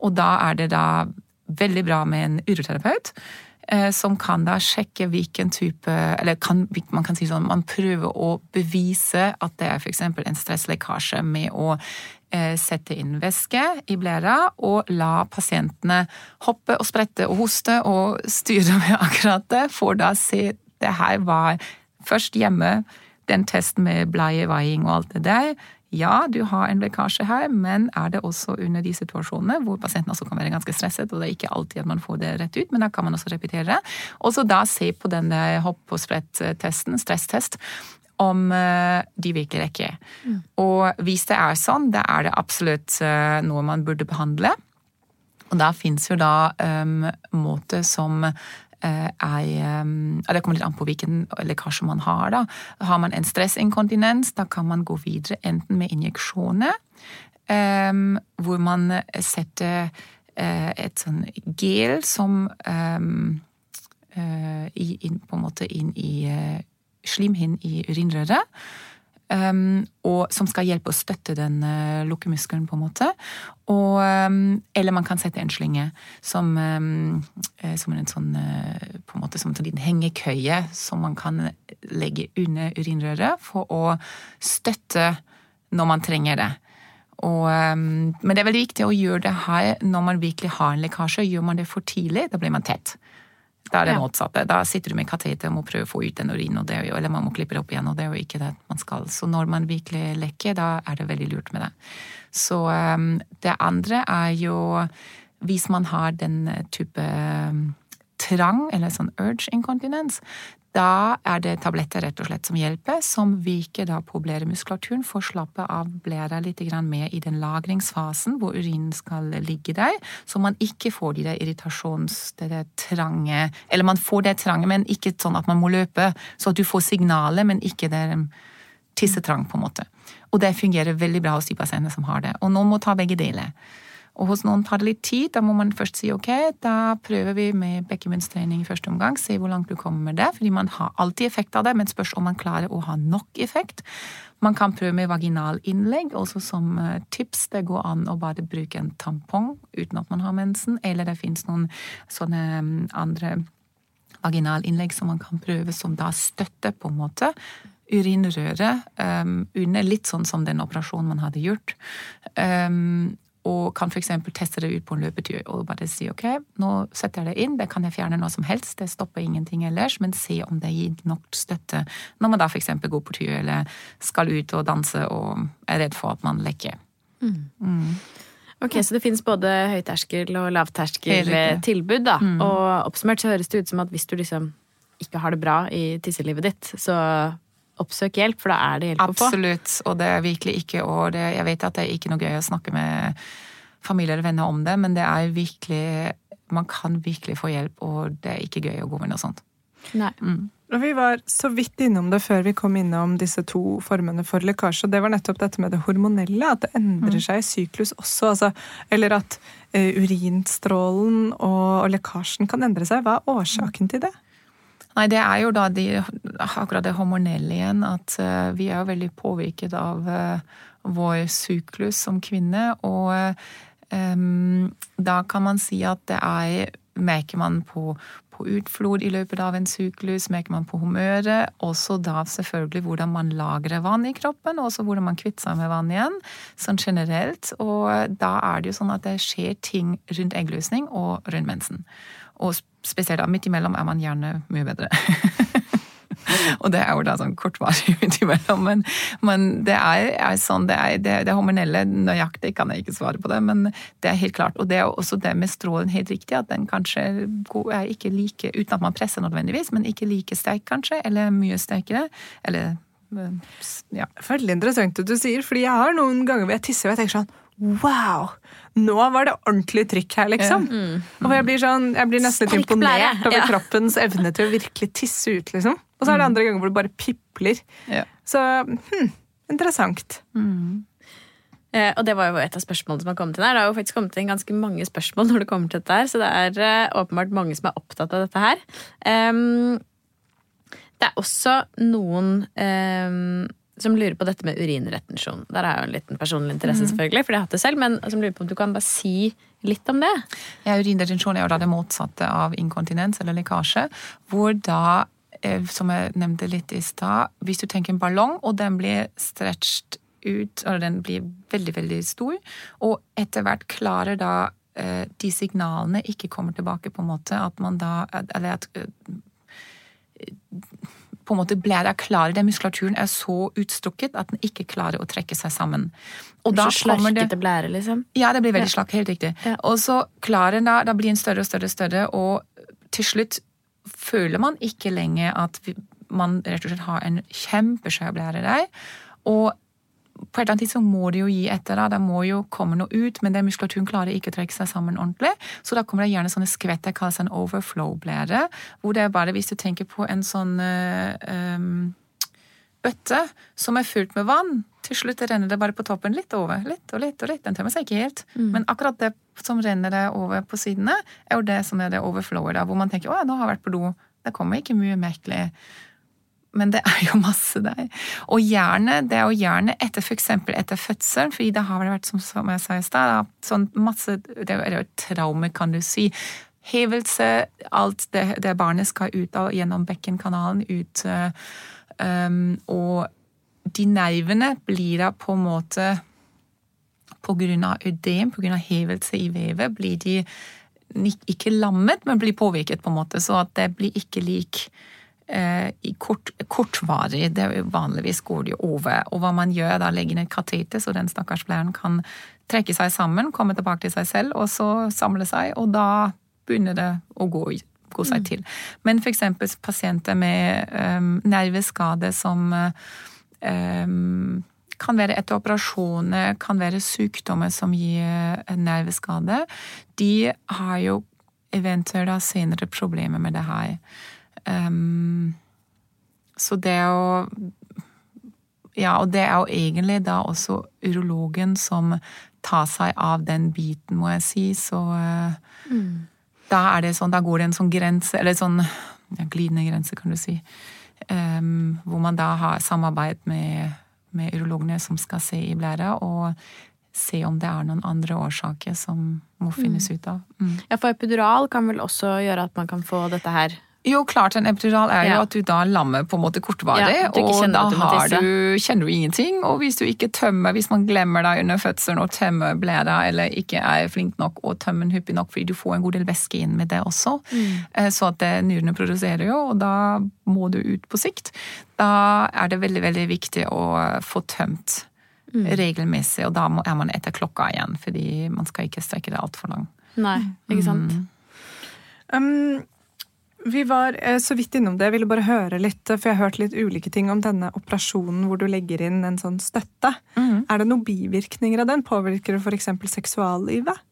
Og da er det da veldig bra med en uroterapeut Eh, som kan da sjekke hvilken type Eller kan, man kan si sånn, man prøver å bevise at det er f.eks. en stresslekkasje med å eh, sette inn væske i blæra og la pasientene hoppe og sprette og hoste og styre med akkurat det, for da se det her var først hjemme, den testen med bleievaiing og alt det der ja, du har en lekkasje her, men er det også under de situasjonene hvor pasienten også kan være ganske stresset, og det er ikke alltid at man får det rett ut, men da kan man også repetere. Og så da se på denne hopp og sprett-testen, stresstest, om eh, de virkelig rekker. Mm. Og hvis det er sånn, da er det absolutt eh, noe man burde behandle. Og da fins jo da um, måter som Eh, ehm, Det kommer litt an på hvilken lekkasje man har. da. Har man en stressinkontinens, da kan man gå videre enten med injeksjoner, hvor man setter eh, et sånn gel som eh, på en måte inn i slimhinnen i urinrøret. Um, og som skal hjelpe å støtte den uh, lukkemuskelen, på en måte. Og, um, eller man kan sette en slynge som, um, som en sånn uh, på en måte som en liten hengekøye som man kan legge under urinrøret for å støtte når man trenger det. Og, men det er veldig viktig å gjøre det her når man virkelig har en lekkasje. Gjør man det for tidlig, da blir man tett. Da er det ja. motsatte. Da sitter du med kateter og må prøve å få ut den urinen, eller man må klippe det opp igjen, og det er jo ikke det man skal. Så når man virkelig lekker, da er det veldig lurt med det. Så um, det andre er jo hvis man har den type um, trang, eller sånn urge inkontinens, da er det tabletter rett og slett som hjelper, som virker da på blæremuskulaturen for å slappe av blæra litt mer i den lagringsfasen hvor urinen skal ligge der, så man ikke får de der irritasjons... det der trange Eller man får det trange, men ikke sånn at man må løpe, så at du får signalet, men ikke det tissetrang, på en måte. Og det fungerer veldig bra hos de pasientene som har det. Og noen må ta begge deler. Og hos noen tar det litt tid. Da må man først si ok, da prøver vi med bekkemunnstrening i første omgang. Se hvor langt du kommer med det. Fordi man har alltid effekt av det, men spørs om man klarer å ha nok effekt. Man kan prøve med vaginalinnlegg, også som eh, tips. Det går an å bare bruke en tampong uten at man har mensen, eller det fins noen sånne mm, andre vaginalinnlegg som man kan prøve, som da støtter på en måte urinrøret um, under, litt sånn som den operasjonen man hadde gjort. Um, og kan f.eks. teste det ut på en løpetur og bare si ok, nå setter jeg det inn, det kan jeg fjerne når som helst, det stopper ingenting ellers, men se om det gir nok støtte når man da f.eks. går på tur eller skal ut og danse og er redd for at man lekker. Mm. Mm. Ok, Så det finnes både høyterskel og lavterskeltilbud, da. Mm. Og oppsummert så høres det ut som at hvis du liksom ikke har det bra i tisselivet ditt, så oppsøk hjelp, for da er det hjelp å få. Absolutt, og det er virkelig ikke og det, Jeg vet at det er ikke noe gøy å snakke med familie eller venner om det, men det er virkelig Man kan virkelig få hjelp, og det er ikke gøy å gå med noe sånt. Nei. Og Vi var så vidt innom det før vi kom innom disse to formene for lekkasje. og Det var nettopp dette med det hormonelle, at det endrer seg i syklus også. Altså, eller at eh, urinstrålen og, og lekkasjen kan endre seg. Hva er årsaken til det? Nei, det er jo da de, akkurat det hormonelle igjen, at eh, vi er jo veldig påvirket av eh, vår syklus som kvinne. Og um, da kan man si at det er Merker man på, på utflod i løpet av en syklus, merker man på humøret, også da selvfølgelig hvordan man lagrer vann i kroppen, og også hvordan man kvitter seg med vann igjen, sånn generelt. Og da er det jo sånn at det skjer ting rundt eggløsning og rundt mensen. Og spesielt da midt imellom er man gjerne mye bedre. og det er jo da sånn kortvarig midt imellom. Men, men det er, er sånn, det, er, det, det hormonelle nøyaktig kan jeg ikke svare på det, men det er helt klart. Og det er også det med strålen helt riktig, at den kanskje er ikke like, uten at man presser nødvendigvis, men ikke like sterk kanskje, eller mye sterkere. Eller ja. Veldig interessant at du sier, fordi jeg har noen ganger hvor jeg tisser og jeg tenker sånn Wow! Nå var det ordentlig trykk her, liksom. Og jeg blir, sånn, jeg blir nesten litt imponert over ja. kroppens evne til å virkelig tisse ut, liksom. Og så er det andre ganger hvor det bare pipler. Ja. Så hm, interessant. Eh, og det var jo et av spørsmålene som har kommet inn her. Det har jo faktisk kommet inn ganske mange spørsmål når det kommer til dette her, så det er eh, åpenbart mange som er opptatt av dette her. Um, det er også noen ehm, som lurer på dette med urinretensjon. Der er jo en liten personlig interesse, selvfølgelig, for jeg har hatt det selv, men som lurer på om du kan bare si litt om det. Ja, Urinretensjon er jo da det motsatte av inkontinens eller lekkasje. Hvor da, eh, som jeg nevnte litt i stad, hvis du tenker en ballong, og den blir stretched ut, eller den blir veldig, veldig stor, og etter hvert klarer da eh, de signalene ikke kommer tilbake, på en måte, at man da Eller at eh, på en måte blæra klar. den muskulaturen er så utstrukket at den ikke klarer å trekke seg sammen. Og da så slarkete blære, liksom. ja, det blir veldig slakk, helt riktig. Ja. Og så klarer den da, da blir den større og større og større, og til slutt føler man ikke lenger at man rett og slett har en kjempeskjær blære der. Og på et eller annet tidspunkt må det jo gi etter, da. Det må jo komme noe ut, men den muskulaturen klarer ikke å trekke seg sammen ordentlig. Så da kommer det gjerne sånne skvett jeg kaller en overflow-blære. Hvor det er bare, hvis du tenker på en sånn eh, bøtte som er fullt med vann, til slutt renner det bare på toppen litt over. Litt og litt og litt. Den tømmer seg ikke helt. Men akkurat det som renner det over på sidene, er jo det som er det overflowet, da, hvor man tenker å ja, nå har jeg vært på do. Det kommer ikke mye merkelig. Men det er jo masse der. Og gjerne, det er jo gjerne etter eksempel etter fødselen, fordi det har vært, som, som jeg sa i stad, sånn masse Det er jo et traume, kan du si. Hevelse, alt det, det barnet skal ut av gjennom bekkenkanalen, ut um, Og de nervene blir da på en måte På grunn av ødem, på grunn av hevelse i vevet, blir de ikke lammet, men blir påvirket, på en måte, så at det blir ikke lik i kort, kortvarig. Det er jo vanligvis går det jo over. Og hva man gjør, da legger ned et kateter, så den stakkars blæren kan trekke seg sammen, komme tilbake til seg selv, og så samle seg, og da begynner det å gå, gå seg til. Men eksempel pasienter med um, nerveskade som um, kan være etter operasjoner, kan være sykdommer som gir nerveskade. De har jo eventuelt senere problemer med det her. Um, så det jo Ja, og det er jo egentlig da også urologen som tar seg av den biten, må jeg si. Så eh, da er det sånn, da går det en sånn grense, eller sånn ja, glidende grense, kan du si. Um, hvor man da har samarbeid med, med urologene som skal se i blæra, og se om det er noen andre årsaker som må finnes ut av. Mm. Ja, for epidural kan vel også gjøre at man kan få dette her Jo, klart en epidural er jo Ja. at du da lammer på en måte kortvarig, Ja, og da du har du, kjenner du ingenting. Og hvis du ikke tømmer, hvis man glemmer deg under fødselen og tømmer blæra, eller ikke er flink nok og tømmer den hyppig nok, fordi du får en god del væske inn med det også, mm. så at det- nyrene produserer jo, og da må du ut på sikt. Da er det veldig, veldig viktig å få tømt regelmessig, og da er man etter klokka igjen, fordi man skal ikke strekke det altfor langt. Nei, ikke sant? Um, vi var eh, så vidt innom det. Jeg ville bare høre litt, for jeg har hørt litt ulike ting om denne operasjonen hvor du legger inn en sånn støtte. Er det noen bivirkninger av den? Påvirker det f.eks. seksuallivet?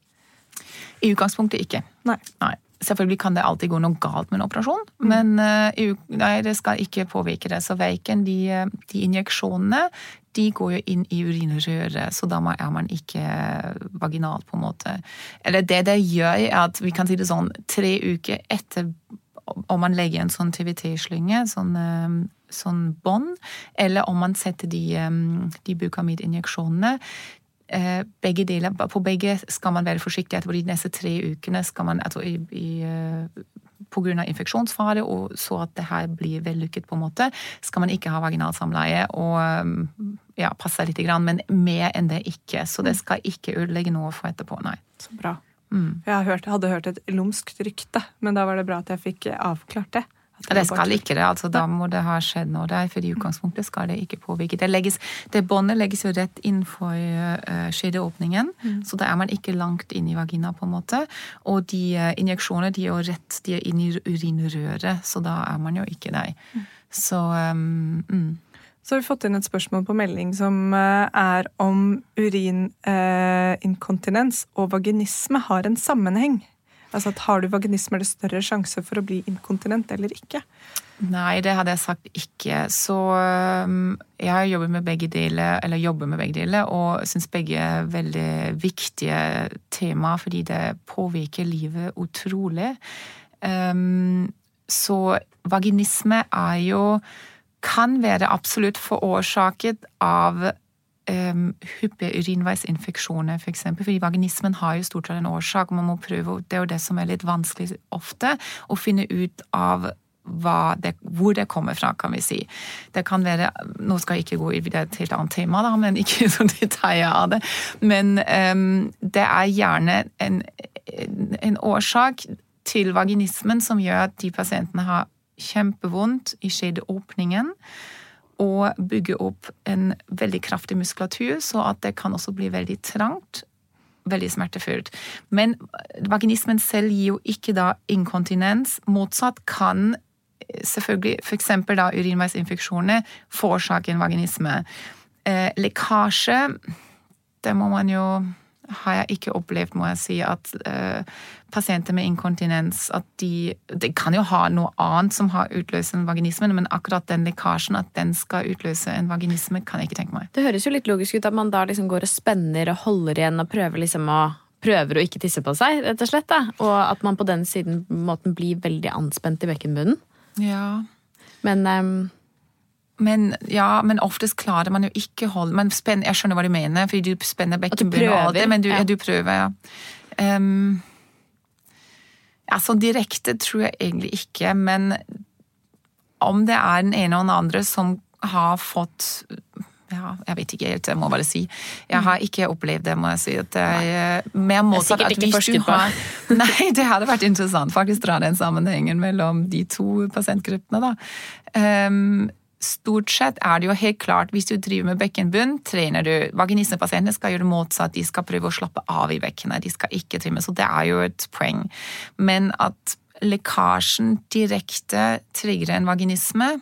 I utgangspunktet ikke. Nei. Nei. Selvfølgelig kan det alltid gå noe galt med en operasjon, mm. men uh, nei, det skal ikke påvirke det. Så verken de, de injeksjonene de går jo inn i urinrøret, så da er man ikke vaginal, på en måte. Eller det det gjør, er at vi kan si det sånn tre uker etter om man legger en sånn TVT-slynge, sånn, sånn bånd, eller om man setter de, de bukamid-injeksjonene, Eh, begge deler, På begge skal man være forsiktig etterpå. De neste tre ukene skal man altså i, i, eh, av infeksjonsfare, og så at det her blir vellykket, på en måte, skal man ikke ha vaginalsamleie og mm, ja, passe litt, men mer enn det ikke. Så det skal ikke ødelegge noe for etterpå, nei. Så bra. Mm. Jeg hadde hørt et lumskt rykte, men da var det bra at jeg fikk avklart det. Det skal ikke det. altså Da må det ha skjedd noe der, for i utgangspunktet skal det ikke påvirke. Det, legges, det båndet legges jo rett innenfor uh, skjedeåpningen, mm. så da er man ikke langt inn i vagina, på en måte. Og de uh, injeksjonene de er jo rett de er inn i urinrøret, så da er man jo ikke der. Mm. Så um, mm. Så har vi fått inn et spørsmål på melding som uh, er om urininkontinens og vaginisme har en sammenheng. Altså at Har du vaginisme, er det større sjanse for å bli inkontinent eller ikke? Nei, det hadde jeg sagt ikke. Så um, jeg jobber med begge deler, eller jobber med begge deler, og syns begge er veldig viktige tema, fordi det påvirker livet utrolig. Um, så vaginisme er jo kan være absolutt forårsaket av um, hyppige urinveisinfeksjoner, f.eks. For eksempel. fordi vaginismen har jo stort sett en årsak. Man må prøve, Det er jo det som er litt vanskelig ofte, å finne ut av det, hvor det kommer fra, kan vi si. Det kan være Nå skal jeg ikke gå i et helt annet tema, da, men ikke så detaljer av det. Men um, det er gjerne en, en årsak til vaginismen som gjør at de pasientene har kjempevondt i skjedeåpningen og bygge opp en veldig kraftig muskulatur, så at det kan også bli veldig trangt. Veldig smertefullt. Men vaginismen selv gir jo ikke da inkontinens. Motsatt kan selvfølgelig f.eks. urinveisinfeksjoner forårsake en vaginisme. Eh, lekkasje, det må man jo har jeg ikke opplevd, må jeg si, at uh, pasienter med inkontinens at de, de kan jo ha noe annet som har utløst en vaginisme, men akkurat den lekkasjen, at den skal utløse en vaginisme, kan jeg ikke tenke meg. Det høres jo litt logisk ut at man da liksom går og spenner og holder igjen og prøver liksom å prøver å ikke tisse på seg, rett og slett. Da. Og at man på den siden måten blir veldig anspent i bekkenbunnen. Ja. Men um, men, ja, men oftest klarer man jo ikke holde men spenn, Jeg skjønner hva du mener, fordi du spenner bekkenbunnen og alt det, men du, ja. du prøver, ja. Um, ja, så direkte tror jeg egentlig ikke, men om det er den ene og den andre som har fått ja, jeg vet ikke helt, jeg må bare si. Jeg har ikke opplevd det, må jeg si. At det er mer motsatt at hvis du har Nei, det hadde vært interessant faktisk dra den sammenhengen mellom de to pasientgruppene, da. Um, stort sett er det jo helt klart, hvis du driver med bekkenbunn, trener du. Vaginismepasientene skal gjøre det motsatt, de skal prøve å slappe av i bekkenet, de skal ikke trimme. Så det er jo et poeng. Men at lekkasjen direkte trigger en vaginisme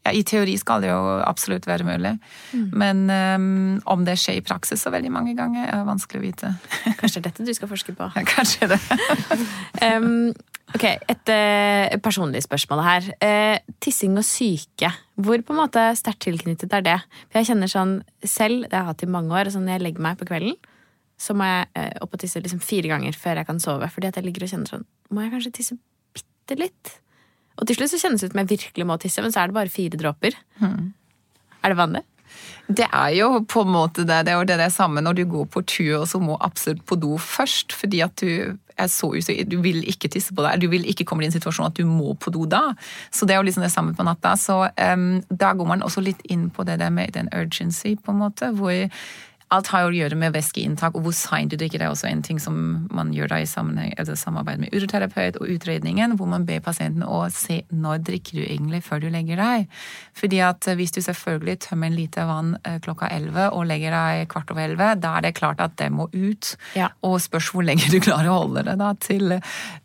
ja, I teori skal det jo absolutt være mulig, mm. men um, om det skjer i praksis så veldig mange ganger, er vanskelig å vite. Kanskje det er dette du skal forske på? Ja, kanskje det. um, Ok, Et uh, personlig spørsmål her. Uh, tissing og syke. Hvor på en måte sterkt tilknyttet er det? For jeg kjenner sånn selv, det har jeg hatt i mange år, sånn når jeg legger meg på kvelden, så må jeg uh, opp og tisse liksom fire ganger før jeg kan sove. Fordi at jeg ligger og kjenner sånn Må jeg kanskje tisse bitte litt? Og til slutt så kjennes det ut som jeg virkelig må tisse, men så er det bare fire dråper. Mm. Er det vanlig? Det er jo på en måte det. Det er jo det, det samme når du går på tur og så må absolutt på do først. Fordi at du er så usikker. Du vil ikke tisse på deg. Du vil ikke komme i en situasjon at du må på do da. Så det er jo liksom det samme på natta. Så um, da går man også litt inn på det der med den urgency, på en måte. hvor Alt har jo å gjøre med væskeinntak og hvor seint du drikker. Det er også en ting som man gjør da i samarbeid med uroterapeut og utredningen, hvor man ber pasienten å se når drikker du egentlig før du legger deg. Fordi at eh, hvis du selvfølgelig tømmer en liter vann eh, klokka elleve og legger deg kvart over elleve, da er det klart at det må ut. Ja. Og spørs hvor lenge du klarer å holde det da til,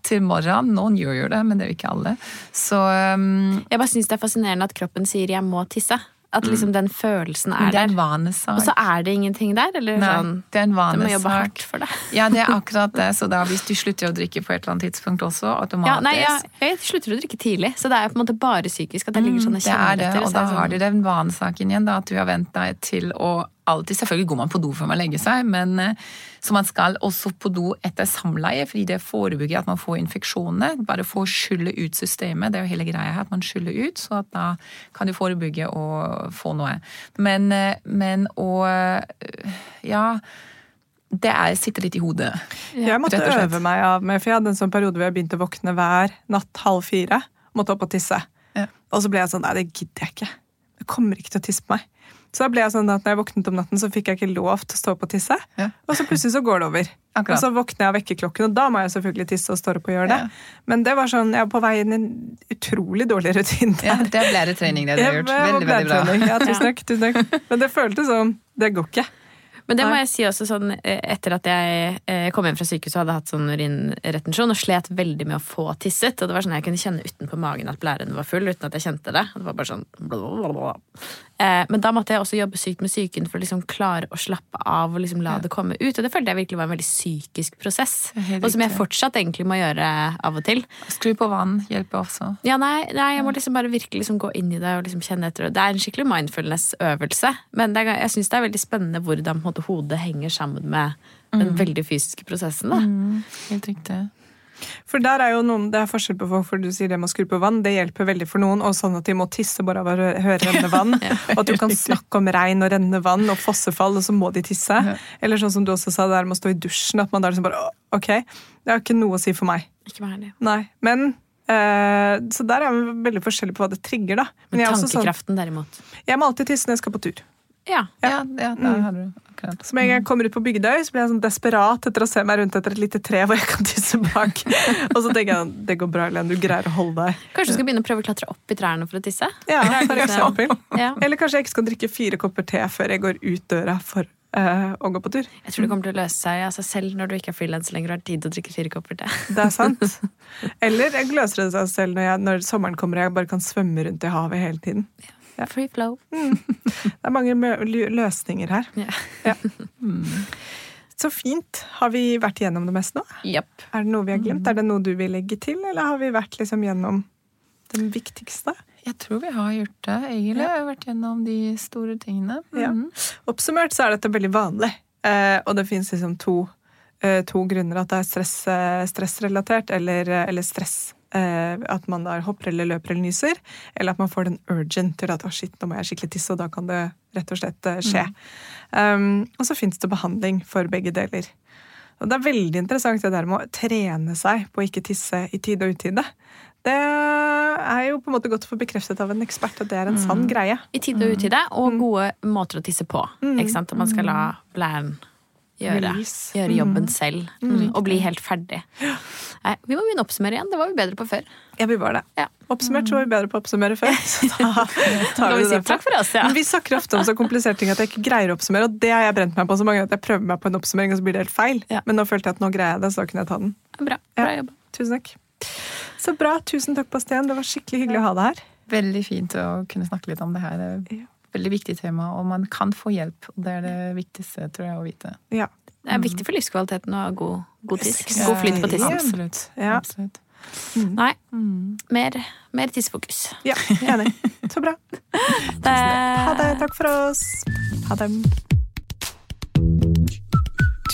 til morgenen. Noen gjør jo det, men det er jo ikke alle. Så um... Jeg bare syns det er fascinerende at kroppen sier 'jeg må tisse'. At liksom den følelsen er det er der. vanesak. Og så er det ingenting der? Eller Nei, sånn det er en Du må jobbe hardt for det. Ja, det er akkurat det. Så da hvis du slutter å drikke på et eller annet tidspunkt også, automatisk Ja, nei, ja, jeg slutter å drikke tidlig, så det er på en måte bare psykisk at jeg ligger sånn og Mm, Det er det, og da har sånn- du den vanesaken igjen, da, at du har vent deg til å alltid Selvfølgelig går man på do før man legger seg, men eh, så man skal også på do etter samleie, fordi det forebygger at man får infeksjoner. Bare for å skylle ut systemet. Det er jo hele greia her, at man skyller ut, så at da kan du forebygge å få noe. Men, eh, men å eh, Ja. Det er, sitter litt i hodet. Jeg måtte rett og slett. øve meg av meg, for jeg hadde en sånn periode hvor jeg begynte å våkne hver natt halv fire. Måtte opp og tisse. Ja. Og så ble jeg sånn Nei, det gidder jeg ikke. Jeg kommer ikke til å tisse på meg. Så da ble jeg sånn at når jeg våknet om natten, så fikk jeg ikke lov til å stå opp og tisse. Ja. Og så plutselig så går det over. Akkurat. Og så våkner jeg av vekkerklokken, og da må jeg selvfølgelig tisse og stå opp og gjøre det. Ja. Men det var sånn, jeg var på vei inn i en utrolig dårlig rutine. Ja, det er blæretrening det du har gjort. Veldig, veldig bra. Ja, tusen takk, tusen takk. Men det føltes som Det går ikke. Men det må jeg si også sånn eh, etter at jeg eh, kom hjem fra sykehuset og hadde hatt sånn urinretensjon og slet veldig med å få tisset. Og det var sånn jeg kunne kjenne utenpå magen at blæren var full uten at jeg kjente det. Og det var bare sånn blablabla. Eh, Men da måtte jeg også jobbe sykt med psyken for å liksom klare å slappe av og liksom la Ja. det komme ut. Og det følte jeg virkelig var en veldig psykisk prosess. Og som jeg fortsatt egentlig må gjøre av og til. Skru på vann hjelper også. Ja, nei, nei, jeg må liksom bare virkelig liksom gå inn i det og liksom kjenne etter. Det er en skikkelig mindfulness-øvelse. Men det er, jeg syns det er veldig spennende hvordan måte, hodet henger sammen med den veldig fysiske prosessen. Da. Helt riktig. For der er jo noen, Det er forskjell på folk, for du sier det med å skru på vann. Det hjelper veldig for noen, og sånn at de må tisse bare av å høre rennende vann. Og at du kan snakke om regn og rennende vann og fossefall, og så må de tisse. Eller sånn som du også sa, det der med å stå i dusjen. At man da liksom bare Ok, det har ikke noe å si for meg. Ikke meg heller. Nei, men eh, Så der er vi veldig forskjellige på hva det trigger, da. Men Men er sånn, tankekraften, derimot. jeg må alltid tisse når jeg skal på tur. Ja. Ja, ja der har du akkurat. Så med en gang jeg kommer ut på Bygdøy, så blir jeg sånn desperat etter å se meg rundt etter et lite tre hvor jeg kan tisse bak. og så tenker jeg det går bra, Elen, du greier å holde deg. Kanskje du skal begynne å prøve å klatre opp i trærne for å tisse? Ja, for liksom- eksempel. Ja. Eller kanskje jeg ikke skal drikke fire kopper te før jeg går ut døra for eh, å gå på tur. Jeg tror det kommer til å løse seg av seg selv når du ikke er frilans lenger og har tid til å drikke fire kopper te. Det er sant. Eller jeg løser det seg selv når, jeg, når sommeren kommer og jeg bare kan svømme rundt i havet hele tiden. Free flow. Det er mange løsninger her. Ja. Ja. Så fint. Har vi vært gjennom det meste nå? Yep. Er det noe vi har glemt? Er det noe du vil legge til, eller har vi vært liksom gjennom den viktigste? Jeg tror vi har gjort det, egentlig. Jeg har vært gjennom de store tingene. Ja. Mhm. Oppsummert så er dette veldig vanlig, eh, og det fins liksom to, eh, to grunner. At det er stress, eh, stressrelatert, eller, eh, eller stress. Eh, at man da hopper eller løper eller nyser. Eller at man får den urgent til at å shit, nå må jeg skikkelig tisse, og da kan det rett og slett skje. skje. Um, og så fins det behandling for begge deler. Og det er veldig interessant det der med å trene seg på å ikke tisse i tide og utide. Det er jo på en måte godt å få bekreftet av en ekspert at det er en sann greie. I tide og utide, og gode måter å tisse på. Mm. Ikke sant? At man skal la blæren gjøre, gjøre jobben selv. Mm. Og bli helt ferdig. Nei, vi må begynne å oppsummere igjen. Det var vi bedre på før. Ja, vi var det. Ja. Oppsummert så var vi bedre på å oppsummere før. Så da tar vi vi si det derfra. takk for oss, ja. Men vi snakker ofte om så kompliserte ting at jeg ikke greier å oppsummere, og det har jeg brent meg på så mange ganger at jeg prøver meg på en oppsummering, og så blir det helt feil. Ja. Men nå følte jeg at nå greier jeg det, så da kunne jeg ta den. Bra. Bra Ja. jobba. Tusen takk. Så bra. Tusen takk, Bastian. Det var skikkelig hyggelig å ha deg her. Veldig fint å kunne snakke litt om det her. Ja. veldig viktig tema, og man kan få hjelp. og Det er det viktigste, tror jeg, å vite. Ja. Det er viktig for livskvaliteten å ha god, god tiss. God flyt på tissen. Absolutt. Ja. Absolutt. Nei, Mm. mer, mer tissefokus. ja, enig. Så bra. Ha det. Takk for oss. Ha det.